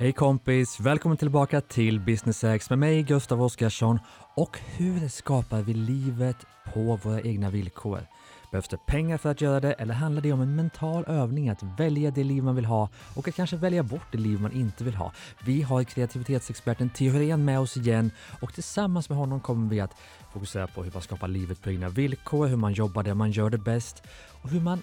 Hej kompis! Välkommen tillbaka till Business X med mig Gustav Oscarsson. och hur skapar vi livet på våra egna villkor? Behövs det pengar för att göra det eller handlar det om en mental övning att välja det liv man vill ha och att kanske välja bort det liv man inte vill ha? Vi har kreativitetsexperten Theo Hyrén med oss igen och tillsammans med honom kommer vi att fokusera på hur man skapar livet på egna villkor, hur man jobbar där man gör det bäst och hur man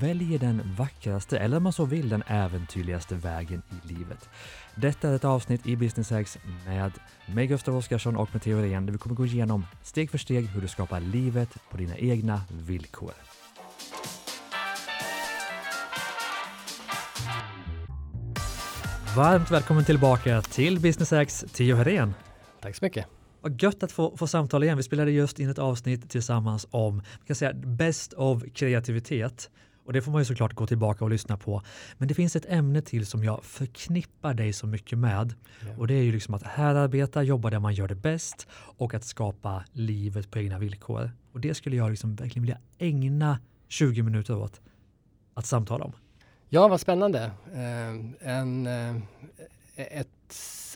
väljer den vackraste, eller om man så vill den äventyrligaste vägen i livet. Detta är ett avsnitt i Business X med mig Gustav Oskarsson och med Theo Rehn där vi kommer gå igenom steg för steg hur du skapar livet på dina egna villkor. Varmt välkommen tillbaka till Business X, Theo Herén. Tack så mycket. Vad gött att få, få samtala igen. Vi spelade just in ett avsnitt tillsammans om kan säga, best of kreativitet. Och det får man ju såklart gå tillbaka och lyssna på. Men det finns ett ämne till som jag förknippar dig så mycket med. Ja. Och det är ju liksom att här arbeta, jobba där man gör det bäst och att skapa livet på egna villkor. Och det skulle jag liksom verkligen vilja ägna 20 minuter åt att samtala om. Ja, vad spännande. Eh, en, eh, ett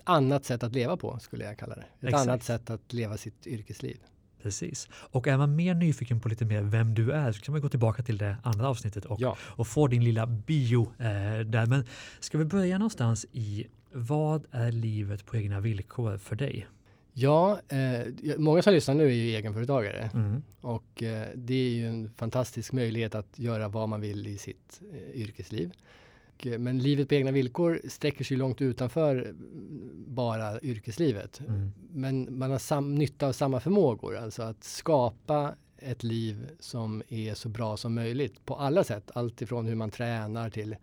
annat sätt att leva på skulle jag kalla det. Ett Exakt. annat sätt att leva sitt yrkesliv. Precis. Och är man mer nyfiken på lite mer vem du är så kan man gå tillbaka till det andra avsnittet och, ja. och få din lilla bio eh, där. Men ska vi börja någonstans i vad är livet på egna villkor för dig? Ja, eh, många som lyssnar nu är ju egenföretagare mm. och eh, det är ju en fantastisk möjlighet att göra vad man vill i sitt eh, yrkesliv. Eh, men livet på egna villkor sträcker sig långt utanför bara yrkeslivet. Mm. Men man har sam, nytta av samma förmågor, alltså att skapa ett liv som är så bra som möjligt på alla sätt. Allt ifrån hur man tränar till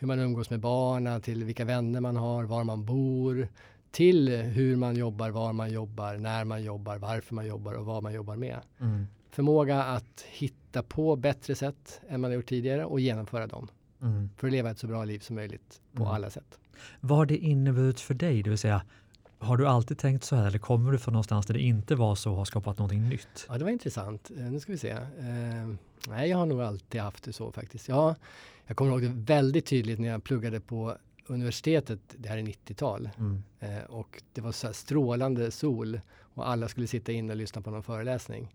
hur man umgås med barnen, till vilka vänner man har, var man bor, till hur man jobbar, var man jobbar, när man jobbar, varför man jobbar och vad man jobbar med. Mm. Förmåga att hitta på bättre sätt än man gjort tidigare och genomföra dem. Mm. För att leva ett så bra liv som möjligt på mm. alla sätt. Vad har det inneburit för dig? Det vill säga, har du alltid tänkt så här eller kommer du från någonstans där det inte var så och har skapat någonting nytt? Ja, det var intressant. Eh, nu ska vi se. Eh, nej, jag har nog alltid haft det så faktiskt. Ja, jag kommer ihåg det väldigt tydligt när jag pluggade på universitetet, det här är 90-tal, mm. eh, och det var så strålande sol och alla skulle sitta inne och lyssna på någon föreläsning.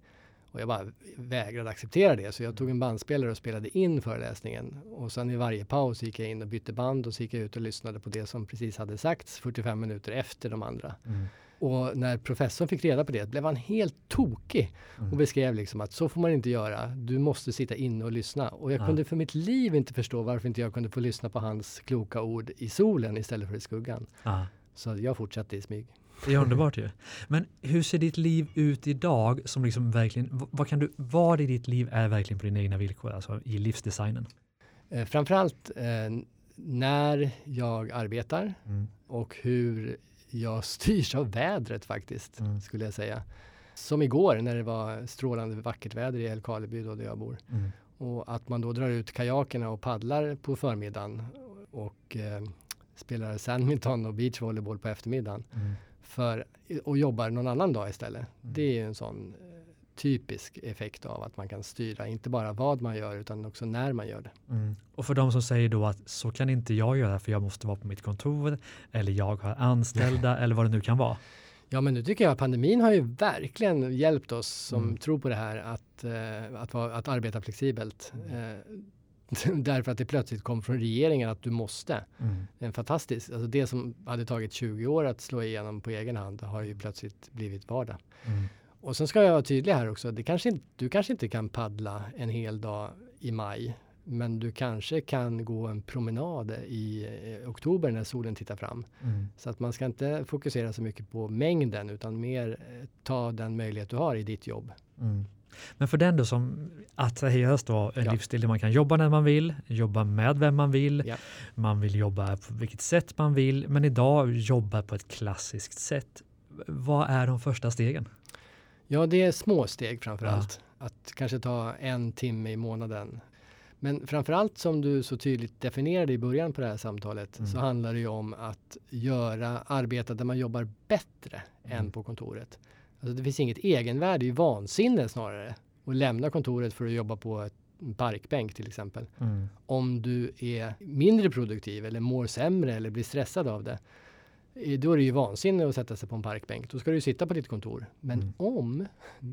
Och jag bara vägrade acceptera det. Så jag tog en bandspelare och spelade in föreläsningen. Och sen i varje paus gick jag in och bytte band och så gick jag ut och lyssnade på det som precis hade sagts 45 minuter efter de andra. Mm. Och när professorn fick reda på det blev han helt tokig mm. och beskrev liksom att så får man inte göra. Du måste sitta inne och lyssna. Och jag ja. kunde för mitt liv inte förstå varför inte jag kunde få lyssna på hans kloka ord i solen istället för i skuggan. Ja. Så jag fortsatte i smyg. Det är underbart ju. Men hur ser ditt liv ut idag som liksom verkligen, vad kan du, vad i ditt liv är verkligen på dina egna villkor, alltså i livsdesignen? Eh, framförallt eh, när jag arbetar mm. och hur jag styrs av vädret faktiskt, mm. skulle jag säga. Som igår när det var strålande vackert väder i Älvkarleby då där jag bor. Mm. Och att man då drar ut kajakerna och paddlar på förmiddagen och eh, spelar sandminton och beachvolleyboll på eftermiddagen. Mm för, och jobbar någon annan dag istället. Mm. Det är en sån eh, typisk effekt av att man kan styra, inte bara vad man gör utan också när man gör det. Mm. Och för de som säger då att så kan inte jag göra för jag måste vara på mitt kontor eller jag har anställda eller vad det nu kan vara. Ja men nu tycker jag att pandemin har ju verkligen hjälpt oss som mm. tror på det här att, uh, att, vara, att arbeta flexibelt. Uh, därför att det plötsligt kom från regeringen att du måste. Mm. En fantastisk, alltså det som hade tagit 20 år att slå igenom på egen hand har ju plötsligt blivit vardag. Mm. Och sen ska jag vara tydlig här också, det kanske inte, du kanske inte kan paddla en hel dag i maj. Men du kanske kan gå en promenad i eh, oktober när solen tittar fram. Mm. Så att man ska inte fokusera så mycket på mängden utan mer eh, ta den möjlighet du har i ditt jobb. Mm. Men för den då som attraheras då en ja. livsstil där man kan jobba när man vill, jobba med vem man vill, ja. man vill jobba på vilket sätt man vill, men idag jobba på ett klassiskt sätt. Vad är de första stegen? Ja, det är små steg framför allt. Ja. Att kanske ta en timme i månaden. Men framför allt som du så tydligt definierade i början på det här samtalet mm. så handlar det ju om att göra arbeta där man jobbar bättre mm. än på kontoret. Alltså det finns inget egenvärde, det är vansinne snarare. Att lämna kontoret för att jobba på ett en parkbänk till exempel. Mm. Om du är mindre produktiv eller mår sämre eller blir stressad av det, då är det ju vansinne att sätta sig på en parkbänk. Då ska du sitta på ditt kontor. Men mm. om,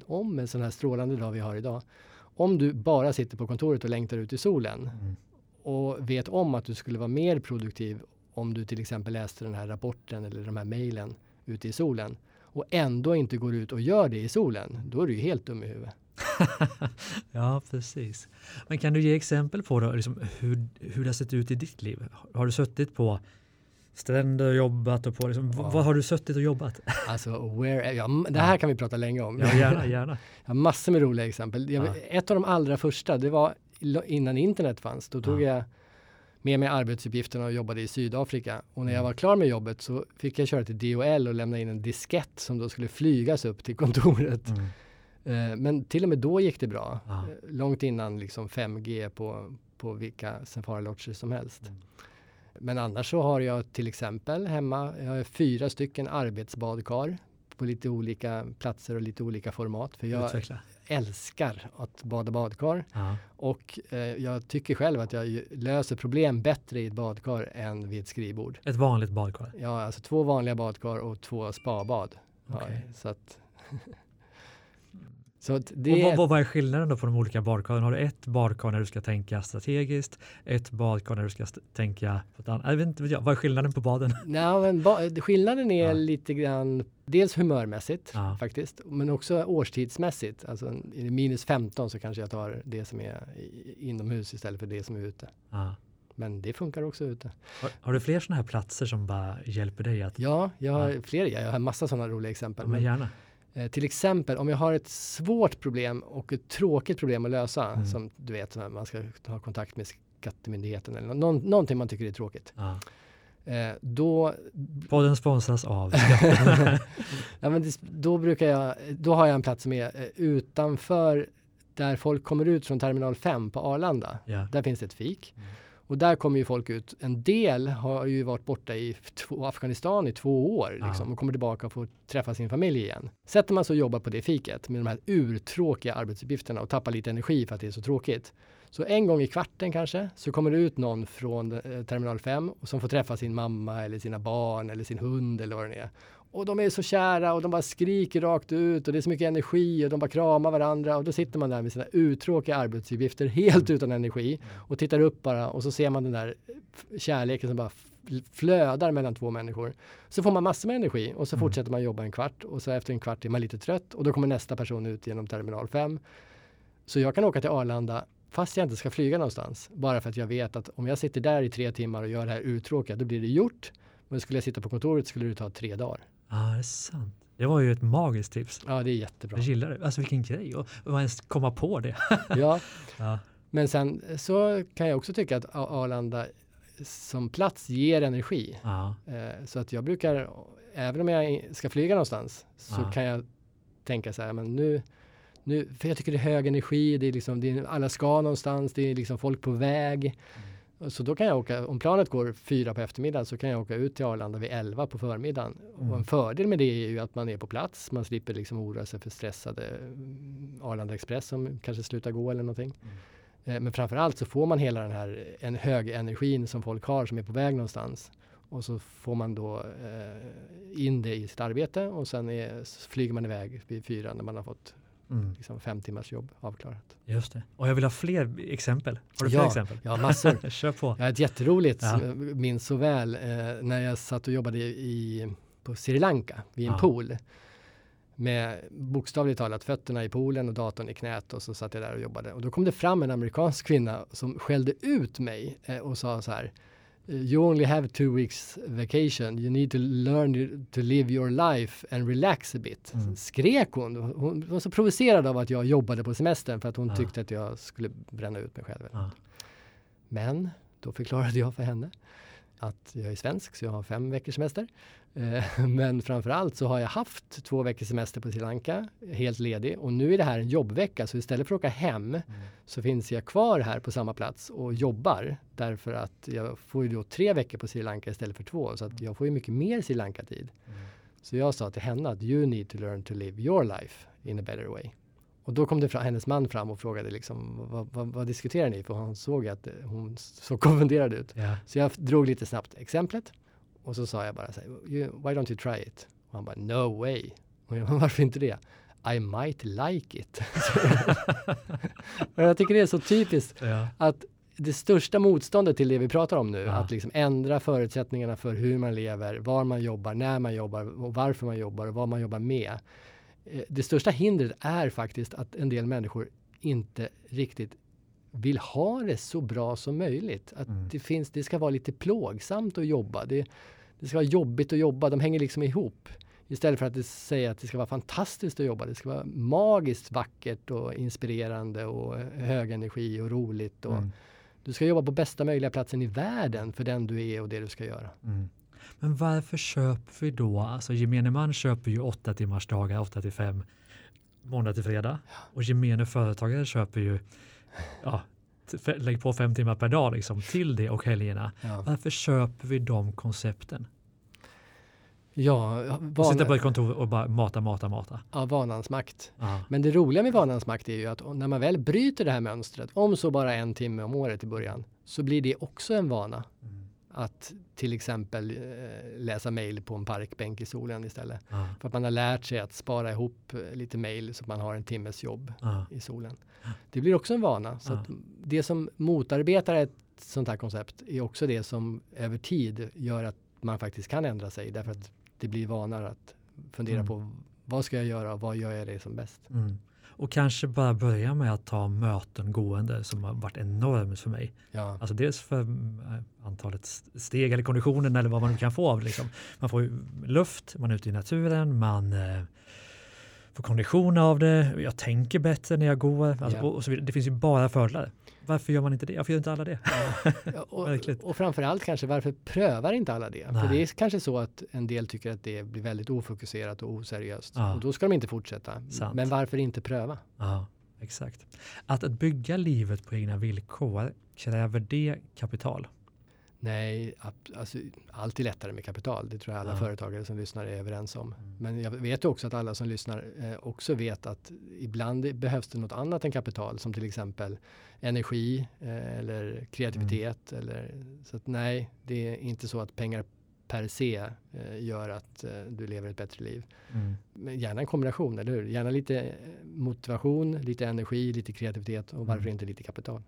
om en sån här strålande dag vi har idag, om du bara sitter på kontoret och längtar ut i solen mm. och vet om att du skulle vara mer produktiv om du till exempel läste den här rapporten eller de här mejlen ute i solen och ändå inte går ut och gör det i solen, då är du ju helt dum i huvudet. ja, precis. Men kan du ge exempel på då, liksom, hur, hur det har sett ut i ditt liv? Har du suttit på stränder och jobbat och på liksom, ja. vad har du suttit och jobbat? Alltså, where, ja, det här kan vi prata länge om. Ja, gärna, gärna. Jag har massor med roliga exempel. Jag, ja. Ett av de allra första, det var innan internet fanns. Då tog jag med mig arbetsuppgifterna och jobbade i Sydafrika. Och när jag mm. var klar med jobbet så fick jag köra till DHL och lämna in en diskett som då skulle flygas upp till kontoret. Mm. Eh, men till och med då gick det bra. Ah. Långt innan liksom 5G på, på vilka Safari som helst. Mm. Men annars så har jag till exempel hemma, jag har fyra stycken arbetsbadkar på lite olika platser och lite olika format. För jag Utveckla. Älskar att bada badkar. Ja. Och eh, jag tycker själv att jag löser problem bättre i ett badkar än vid ett skrivbord. Ett vanligt badkar? Ja, alltså två vanliga badkar och två spabad. Okay. Ja, så att Så det... och vad, vad, är skillnaden då på de olika badkaren? Har du ett badkar när du ska tänka strategiskt, ett badkar när du ska tänka på ett annat? Jag vet inte, vad är skillnaden på baden? Nej, men ba skillnaden är ja. lite grann dels humörmässigt ja. faktiskt, men också årstidsmässigt. Alltså minus 15 så kanske jag tar det som är inomhus istället för det som är ute. Ja. Men det funkar också ute. Har, har, du fler sådana här platser som bara hjälper dig? Att... Ja, jag har fler. Jag har massa sådana roliga exempel. Men gärna. Eh, till exempel om jag har ett svårt problem och ett tråkigt problem att lösa, mm. som du vet, man ska ha kontakt med Skattemyndigheten eller någon, någonting man tycker är tråkigt. Ah. Eh, då... Podden sponsras av ja, men det, då, brukar jag, då har jag en plats som är eh, utanför där folk kommer ut från terminal 5 på Arlanda. Yeah. Där finns det ett fik. Mm. Och där kommer ju folk ut. En del har ju varit borta i två, Afghanistan i två år liksom, och kommer tillbaka och får träffa sin familj igen. Sätter man sig och jobbar på det fiket med de här urtråkiga arbetsuppgifterna och tappar lite energi för att det är så tråkigt. Så en gång i kvarten kanske så kommer det ut någon från eh, terminal 5 och som får träffa sin mamma eller sina barn eller sin hund eller vad det är. Och de är så kära och de bara skriker rakt ut och det är så mycket energi och de bara kramar varandra och då sitter man där med sina uttråkiga arbetsuppgifter helt utan energi och tittar upp bara och så ser man den där kärleken som bara flödar mellan två människor. Så får man massor med energi och så mm. fortsätter man jobba en kvart och så efter en kvart är man lite trött och då kommer nästa person ut genom terminal 5. Så jag kan åka till Arlanda fast jag inte ska flyga någonstans. Bara för att jag vet att om jag sitter där i tre timmar och gör det här uttråkiga, då blir det gjort. Men skulle jag sitta på kontoret skulle det ta tre dagar. Ja, det är sant. Det var ju ett magiskt tips. Ja, det är jättebra. Jag gillar det. Alltså vilken grej man ens komma på det. ja. ja, men sen så kan jag också tycka att Arlanda som plats ger energi. Ja. Eh, så att jag brukar, även om jag ska flyga någonstans, så ja. kan jag tänka så här, men nu, nu, för jag tycker det är hög energi, det är liksom, det är, alla ska någonstans, det är liksom folk på väg. Mm. Så då kan jag åka, om planet går fyra på eftermiddagen så kan jag åka ut till Arlanda vid elva på förmiddagen. Mm. Och en fördel med det är ju att man är på plats. Man slipper liksom oroa sig för stressade mm, Arlanda Express som kanske slutar gå eller någonting. Mm. Eh, men framförallt så får man hela den här en hög energin som folk har som är på väg någonstans. Och så får man då eh, in det i sitt arbete och sen är, flyger man iväg vid fyra när man har fått Mm. Liksom fem timmars jobb avklarat. Just det. Och jag vill ha fler exempel. Har du ja, fler exempel? Ja, massor. Kör på. Har ett jätteroligt, ja. minns så väl, eh, när jag satt och jobbade i, på Sri Lanka vid en ja. pool. Med bokstavligt talat fötterna i poolen och datorn i knät och så satt jag där och jobbade. Och då kom det fram en amerikansk kvinna som skällde ut mig eh, och sa så här you only have two weeks vacation. You need to learn to live your life and relax a bit. Mm. Skrek hon. Hon var så provocerad av att jag jobbade på semestern för att hon ah. tyckte att jag skulle bränna ut mig själv. Ah. Men då förklarade jag för henne att jag är svensk så jag har fem veckors semester. Eh, men framförallt så har jag haft två veckors semester på Sri Lanka, helt ledig. Och nu är det här en jobbvecka, så istället för att åka hem mm. så finns jag kvar här på samma plats och jobbar. Därför att jag får ju då tre veckor på Sri Lanka istället för två. Så att jag får ju mycket mer Sri Lanka-tid. Mm. Så jag sa till henne att you need to learn to live your life in a better way. Och då kom det fram, hennes man fram och frågade liksom, vad, vad, vad diskuterar ni? För han såg att hon såg konfunderad ut. Ja. Så jag drog lite snabbt exemplet och så sa jag bara så här, why don't you try it? Och han bara, no way. Och jag, varför inte det? I might like it. jag tycker det är så typiskt Ja. att det största motståndet till det vi pratar om nu, Ja. att liksom ändra förutsättningarna för hur man lever, var man jobbar, när man jobbar och varför man jobbar och vad man jobbar med. Eh, Det största hindret är faktiskt att en del människor inte riktigt vill ha det så bra som möjligt. Att Mm. det, finns, det ska vara lite plågsamt att jobba. Det, det ska vara jobbigt att jobba. De hänger liksom ihop. Istället för att säga att det ska vara fantastiskt att jobba. Det ska vara magiskt vackert och inspirerande och hög energi och roligt. Och Mm. Du ska jobba på bästa möjliga platsen i världen för den du är och det du ska göra. Mm. Men varför köper vi då, alltså gemene man köper ju åtta timmars dagar, 8 till 5, måndag till fredag. Och gemene företagare köper ju, ja, lägg på fem timmar per dag liksom till det och helgerna. Ja, Varför köper vi de koncepten? ja, Och sitta på van, ett kontor och bara mata, mata, mata. ja vanans makt. Ja. Men det roliga med vanans makt är ju att när man väl bryter det här mönstret, om så bara en timme om året i början, så blir det också en vana. Mm. Att till exempel eh, läsa mejl på en parkbänk i solen istället. Ja. För att man har lärt sig att spara ihop eh, lite mejl så att man har en timmes jobb Ja. i solen. Det blir också en vana. Så att det som motarbetar ett sånt här koncept är också det som över tid gör att man faktiskt kan ändra sig. Därför att det blir vanare att fundera Mm. på vad ska jag göra och vad gör jag det som bäst. Mm. Och kanske bara börja med att ta möten gående som har varit enormt för mig. Ja, Alltså dels för eh, antalet st- steg eller konditionen eller vad man nu kan få av. Liksom. Man får luft, man är ute i naturen, man eh, får kondition av det, jag tänker bättre när jag går alltså, Ja. och, och så vidare. Det finns ju bara fördelar. Varför gör man inte det? Varför gör inte alla det? Ja, och, och framförallt kanske varför prövar inte alla det? Nej. För det är kanske så att en del tycker att det blir väldigt ofokuserat och oseriöst. Ja. Och då ska de inte fortsätta. Sant. Men varför inte pröva? Ja, exakt. Att, att bygga livet på egna villkor, kräver det kapital? Nej, alltså, allt är lättare med kapital. Det tror jag alla Ja. företagare som lyssnar är överens om. Mm. Men jag vet också att alla som lyssnar eh, också vet att ibland behövs det något annat än kapital som till exempel energi eh, eller kreativitet. Mm. Eller, så att nej, det är inte så att pengar per se eh, gör att eh, du lever ett bättre liv. Mm. Men gärna en kombination, eller hur? Gärna lite eh, motivation, lite energi, lite kreativitet och varför Mm. inte lite kapital?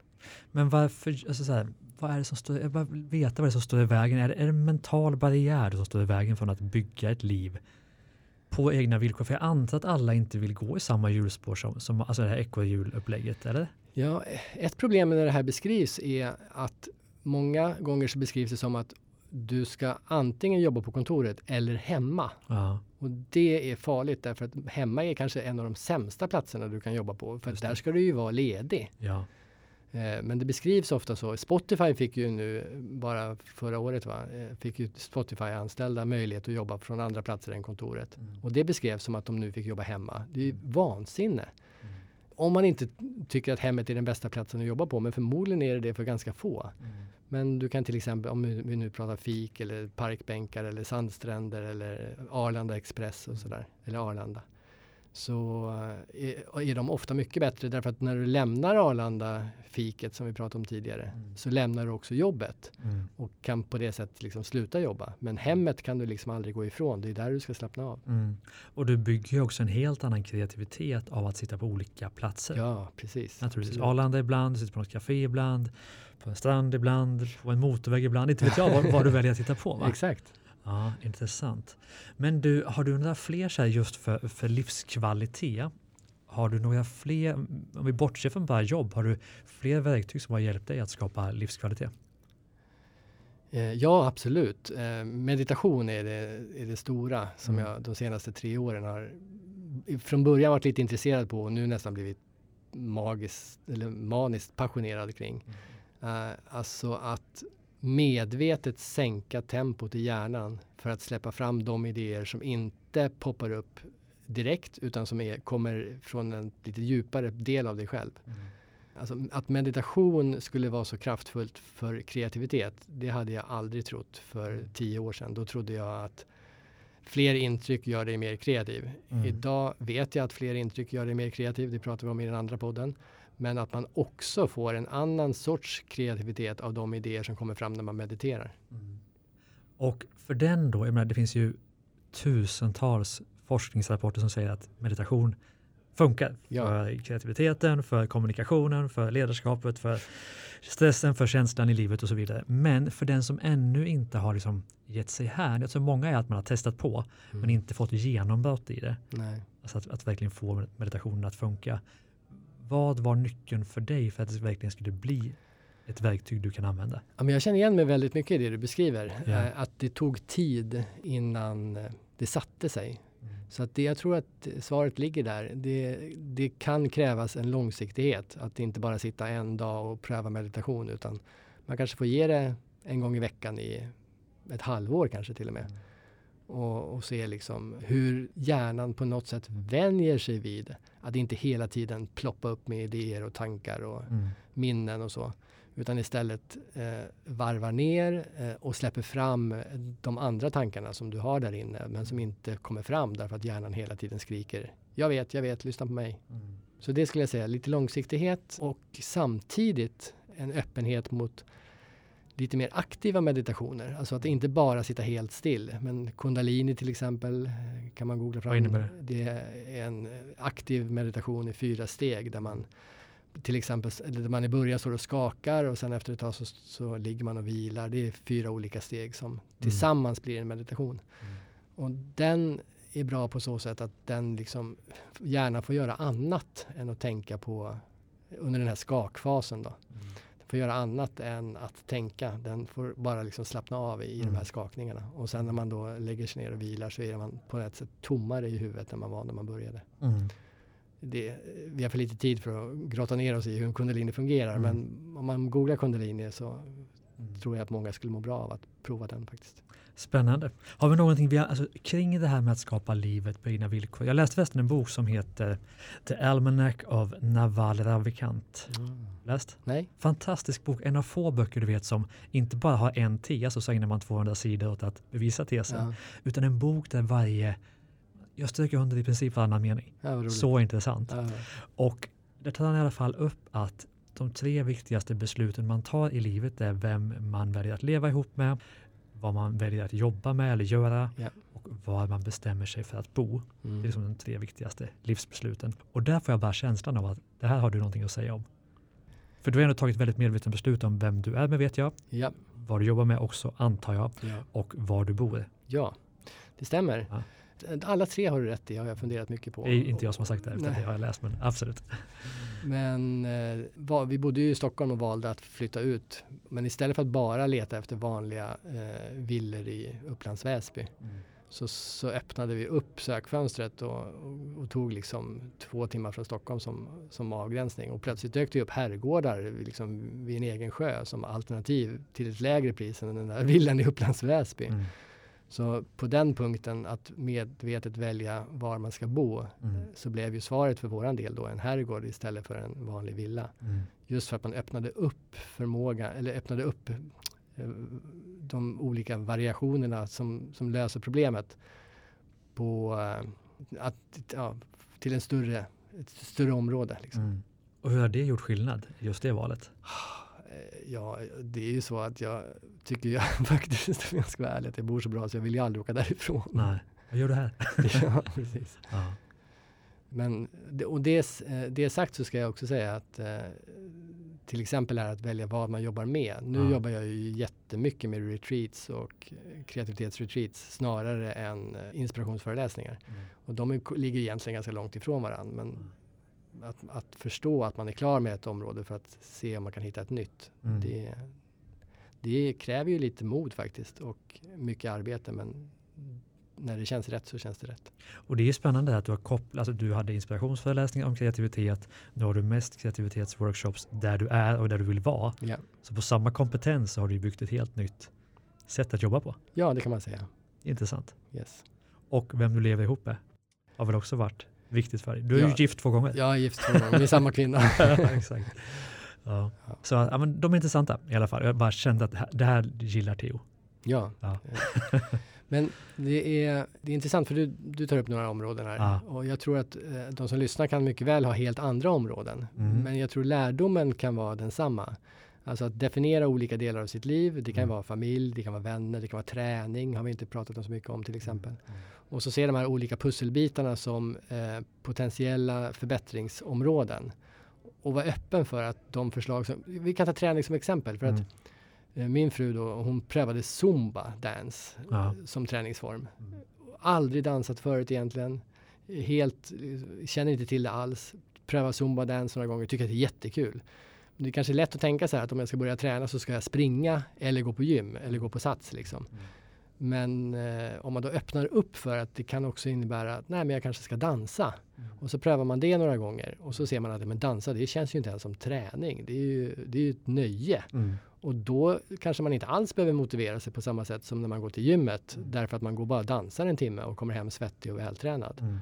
Men varför, alltså så här, vad är det som står, jag bara veta vad det är som står i vägen. Är det, är det en mental barriär som står i vägen från att bygga ett liv på egna villkor? För jag antar att alla inte vill gå i samma hjulspår som, som alltså det här ekorrhjulupplägget, eller? Ja, ett problem när det här beskrivs är att många gånger så beskrivs det som att du ska antingen jobba på kontoret eller hemma. Ja, Och det är farligt därför att hemma är kanske en av de sämsta platserna du kan jobba på. För Just att det. där ska du ju vara ledig. ja, Eh, Men det beskrivs ofta så. Spotify fick ju nu, bara förra året, va, eh, fick ju Spotify-anställda möjlighet att jobba från andra platser än kontoret. Mm. Och det beskrevs som att de nu fick jobba hemma. Det är ju vansinne. Mm. Om man inte tycker att hemmet är den bästa platsen att jobba på, men förmodligen är det det för ganska få. Mm. Men du kan till exempel, om vi vi nu pratar fik eller parkbänkar eller sandstränder eller Arlanda Express och sådär, eller Arlanda. Så eh, är, är de ofta mycket bättre därför att när du lämnar Arlanda fiket som vi pratade om tidigare Mm. så lämnar du också jobbet Mm. och kan på det sättet liksom sluta jobba. Men hemmet kan du liksom aldrig gå ifrån. Det är där du ska slappna av. Mm. Och du bygger ju också en helt annan kreativitet av att sitta på olika platser. Ja, precis. Naturligtvis. Absolut. Arlanda ibland, du sitter på något café ibland, på en strand ibland, på en motorväg ibland. Inte vet jag vad, vad du väljer att titta på. Va? Exakt. Ja, intressant. Men du, har du några fler så här just för, för livskvalitet? Har du några fler, om vi bortser från bara jobb, har du fler verktyg som har hjälpt dig att skapa livskvalitet? Eh, Ja, absolut. Eh, Meditation är det, är det stora som Mm. jag de senaste tre åren har från början varit lite intresserad på och nu nästan blivit magiskt eller maniskt passionerad kring. Eh, Alltså att medvetet sänka tempot i hjärnan för att släppa fram de idéer som inte poppar upp direkt utan som är, kommer från en lite djupare del av dig själv. Alltså, att meditation skulle vara så kraftfullt för kreativitet, det hade jag aldrig trott för tio år sedan. Då trodde jag att fler intryck gör dig mer kreativ. Mm. Idag vet jag att fler intryck gör dig mer kreativ. Det pratar vi om i den andra podden. Men att man också får en annan sorts kreativitet av de idéer som kommer fram när man mediterar. Och för den då, jag menar, det finns ju tusentals forskningsrapporter som säger att meditation funkar Ja. för kreativiteten, för kommunikationen, för ledarskapet, för stressen, för känslan i livet och så vidare. Men för den som ännu inte har liksom gett sig här, jag tror många är att man har testat på men Mm. inte fått genombrott i det. Nej. Alltså att, att verkligen få meditationen att funka. Vad var nyckeln för dig för att det verkligen skulle bli ett verktyg du kan använda? Ja, men jag känner igen mig väldigt mycket i det du beskriver. Eh, Att det tog tid innan eh, det satte sig. Så att det, jag tror att svaret ligger där. Det, det kan krävas en långsiktighet. Att inte bara sitta en dag och pröva meditation utan man kanske får ge det en gång i veckan i ett halvår kanske till och med. Och, och se liksom hur hjärnan på något sätt vänjer sig vid att inte hela tiden ploppa upp med idéer och tankar och Mm. minnen och så. Utan istället eh, varvar ner eh, och släpper fram de andra tankarna som du har där inne men som inte kommer fram därför att hjärnan hela tiden skriker Jag vet, jag vet, lyssna på mig. Mm. Så det skulle jag säga, lite långsiktighet och samtidigt en öppenhet mot lite mer aktiva meditationer. Alltså att inte bara sitta helt still. Men kundalini till exempel eh, kan man googla fram. Vad innebär det är en aktiv meditation i fyra steg där man till exempel där man i början står och skakar och sen efter ett tag så, så ligger man och vilar. Det är fyra olika steg som tillsammans blir en meditation. Mm. Och den är bra på så sätt att den liksom gärna får göra annat än att tänka på under den här skakfasen. Då. Mm. Får göra annat än att tänka. Den får bara liksom slappna av i Mm. de här skakningarna. Och sen när man då lägger sig ner och vilar så är man på ett sätt tommare i huvudet än man var när man började. Mm. Det, vi har för lite tid för att grotta ner oss i hur en kundalini fungerar. Mm. Men om man googlar kundalini så Mm. tror jag att många skulle må bra av att prova den faktiskt. Spännande. Har vi någonting vi alltså, kring det här med att skapa livet på egna villkor? Jag läste förresten en bok som heter The Almanac of Naval Ravikant. Läst? Nej? Fantastisk bok, en av få böcker du vet som inte bara har en tes och så ägnar man 200 sidor åt att bevisa tesen, Ja, utan en bok där varje, jag stryker under i princip varannan mening. ja. Så intressant. Ja, Och där tar han i alla fall upp att de tre viktigaste besluten man tar i livet är vem man väljer att leva ihop med, vad man väljer att jobba med eller göra Ja. och var man bestämmer sig för att bo. Det är mm. liksom de tre viktigaste livsbesluten. Och där får jag bara känslan av att det här har du någonting att säga om. För du har ändå tagit väldigt medveten beslut om vem du är med vet jag, ja, vad du jobbar med också antar jag ja. och var du bor. ja, det stämmer. Ja. Alla tre har du rätt i, har jag funderat mycket på. Det är inte jag som har sagt det, utan Nej. det har jag läst, men absolut. Men eh, va- vi bodde ju i Stockholm och valde att flytta ut. Men istället för att bara leta efter vanliga eh, villor i Upplands Väsby så, så öppnade vi upp sökfönstret och, och, och tog liksom två timmar från Stockholm som, som avgränsning. Och plötsligt dök det upp herrgårdar liksom vid en egen sjö som alternativ till ett lägre pris än den där villan i Upplands Väsby. Mm. Så på den punkten att medvetet välja var man ska bo Mm. så blev ju svaret för våran del då en herrgård istället för en vanlig villa. Mm. Just för att man öppnade upp förmåga, eller öppnade upp eh, de olika variationerna som, som löser problemet på eh, att, ja, till en större, ett större område. Liksom. Mm. Och hur har det gjort skillnad, just det valet? Eh, Ja, det är ju så att jag tycker jag faktiskt, om jag ska vara ärlig, att jag bor så bra så jag vill ju aldrig åka därifrån. Nej, vad gör du här? ja, precis. Ja. Men och det, det sagt så ska jag också säga att eh, till exempel är att välja vad man jobbar med. Nu Ja. jobbar jag ju jättemycket med retreats och kreativitetsretreats snarare än eh, inspirationsföreläsningar. Mm. Och de är, ligger egentligen ganska långt ifrån varandra. Men Mm. Att, att förstå att man är klar med ett område för att se om man kan hitta ett nytt. Mm. Det, det kräver ju lite mod faktiskt och mycket arbete. Men när det känns rätt så känns det rätt. Och det är spännande att du har kopplat, alltså du hade inspirationsföreläsningar om kreativitet, nu har du mest kreativitetsworkshops där du är och där du vill vara. Ja, Så på samma kompetens har du byggt ett helt nytt sätt att jobba på. ja det kan man säga. Intressant. Yes. Och vem du lever ihop med har väl också varit viktigt för dig. Du är ju Ja. gift två gånger. Jag är gift två gånger med samma kvinna. Exakt. Ja. Så ja, men de är intressanta i alla fall. Jag bara kände att det här, det här gillar Theo. Ja. Ja. Men det är, det är intressant för du, du tar upp några områden här. Ja. Och jag tror att eh, de som lyssnar kan mycket väl ha helt andra områden. Mm. Men jag tror lärdomen kan vara densamma. Alltså att definiera olika delar av sitt liv. Det kan Mm. vara familj, det kan vara vänner, det kan vara träning. Har vi inte pratat om så mycket om till exempel. Mm. Och så se de här olika pusselbitarna som eh, potentiella förbättringsområden. Och vara öppen för att de förslag som, vi kan ta träning som exempel. För att Mm. eh, min fru då, hon prövade zumba dance Ja. eh, som träningsform. Mm. Aldrig dansat förut egentligen. Helt, eh, känner inte till det alls. Pröva zumba dance några gånger, tycker att det är jättekul. Det är kanske lätt att tänka så här att om jag ska börja träna så ska jag springa eller gå på gym eller gå på sats liksom. Mm. Men eh, om man då öppnar upp för att det kan också innebära att nej men jag kanske ska dansa. Och så prövar man det några gånger och så ser man att men dansa det känns ju inte ens som träning. Det är ju, det är ju ett nöje. Mm. Och då kanske man inte alls behöver motivera sig på samma sätt som när man går till gymmet. Därför att man går bara och dansar en timme och kommer hem svettig och vältränad. Mm.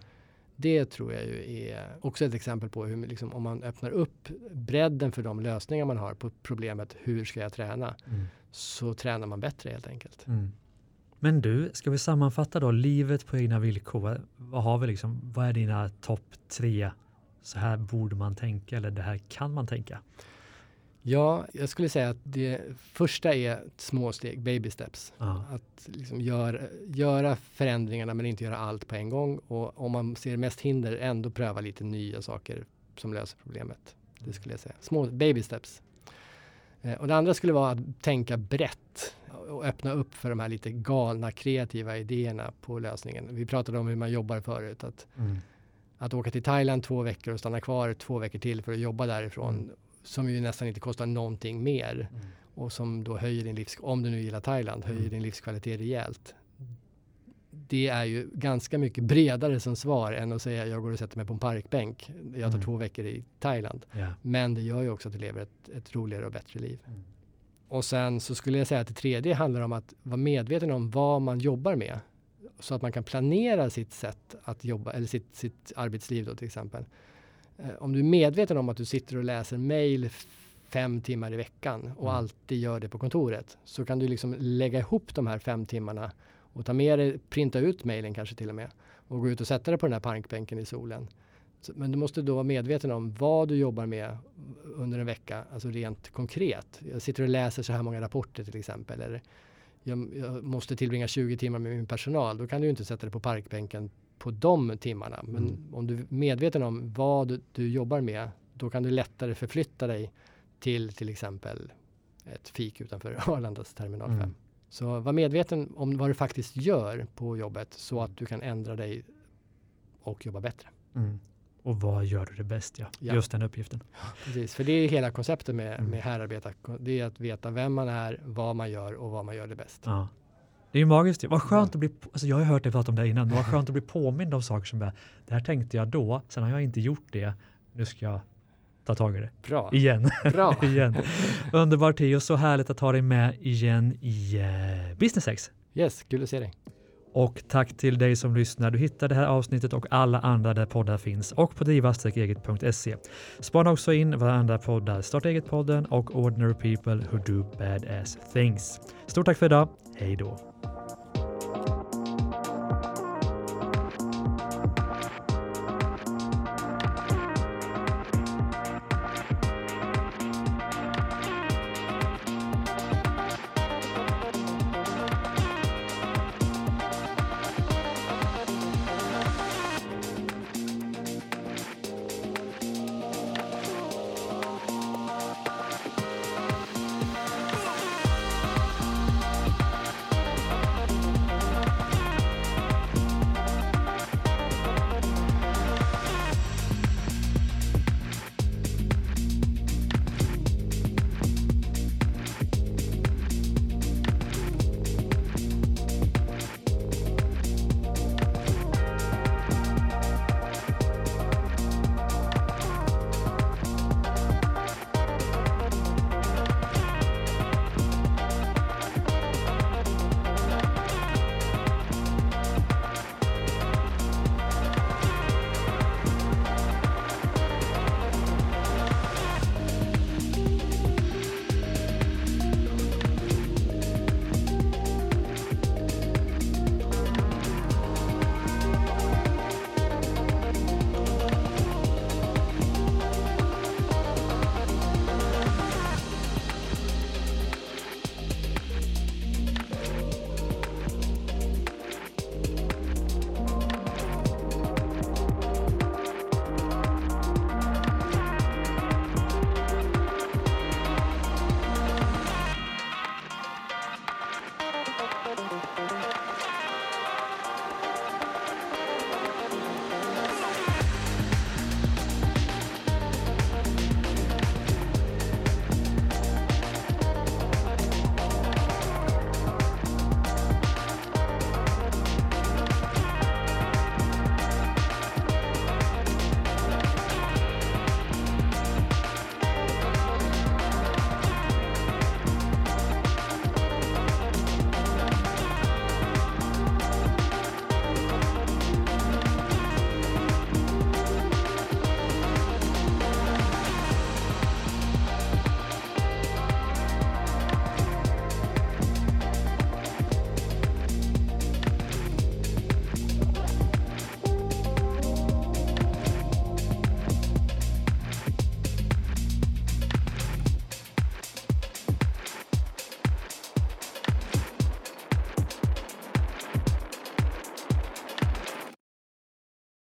Det tror jag ju är också ett exempel på hur liksom, om man öppnar upp bredden för de lösningar man har på problemet hur ska jag träna? Mm. Så tränar man bättre helt enkelt. Men du, ska vi sammanfatta då livet på egna villkor? Vad har vi liksom? Vad är dina topp tre? Så här borde man tänka eller det här kan man tänka. Ja, jag skulle säga att det första är små steg, baby steps. Ja. Att liksom gör, göra förändringarna men inte göra allt på en gång. Och om man ser mest hinder, ändå pröva lite nya saker som löser problemet. Det skulle jag säga. Små baby steps. Eh, och det andra skulle vara att tänka brett och öppna upp för de här lite galna kreativa idéerna på lösningen. Vi pratade om hur man jobbar förut. Att, Mm. att åka till Thailand två veckor och stanna kvar två veckor till för att jobba därifrån. Mm. Som ju nästan inte kostar någonting mer Mm. och som då höjer din livs om du nu gillar Thailand, höjer Mm. din livskvalitet rejält. Det är ju ganska mycket bredare som svar än att säga jag går och sätter mig på en parkbänk. Jag tar Mm. två veckor i Thailand. Ja. Men det gör ju också att du lever ett, ett roligare och bättre liv. Och sen så skulle jag säga att det tredje handlar om att vara medveten om vad man jobbar med. Så att man kan planera sitt sätt att jobba, eller sitt, sitt arbetsliv då till exempel. Eh, om du är medveten om att du sitter och läser mejl fem timmar i veckan och Mm. alltid gör det på kontoret så kan du liksom lägga ihop de här fem timmarna och ta med dig, printa ut mejlen kanske till och med och gå ut och sätta dig på den här parkbänken i solen. Men du måste då vara medveten om vad du jobbar med under en vecka, alltså rent konkret. Jag sitter och läser så här många rapporter till exempel. Eller jag, jag måste tillbringa 20 timmar med min personal. Då kan du inte sätta dig på parkbänken på de timmarna. Men Mm. om du är medveten om vad du, du jobbar med, då kan du lättare förflytta dig till till exempel ett fik utanför Arlandas terminal 5. Mm. Så var medveten om vad du faktiskt gör på jobbet så att du kan ändra dig och jobba bättre. Mm. Och vad gör du det bäst? Ja. Ja. Just den uppgiften. Precis, för det är hela konceptet med, Mm. med härarbeta. Det är att veta vem man är, vad man gör och vad man gör det bäst. Ja. Det är ju magiskt. Vad skönt att bli, alltså jag har hört dig prata om det innan, men vad skönt att bli påmind om saker som bara, det här tänkte jag då, sen har jag inte gjort det, nu ska jag ta tag i det. Bra, Igen. bra. igen. Underbart Theo, så härligt att ha dig med igen i eh, Business X. Yes, kul att se dig. Och tack till dig som lyssnar. Du hittar det här avsnittet och alla andra där poddar finns och på driva-eget.se. Spana också in våra andra poddar, Starta eget-podden och Ordinary People Who Do Badass Things. Stort tack för idag. Hej då!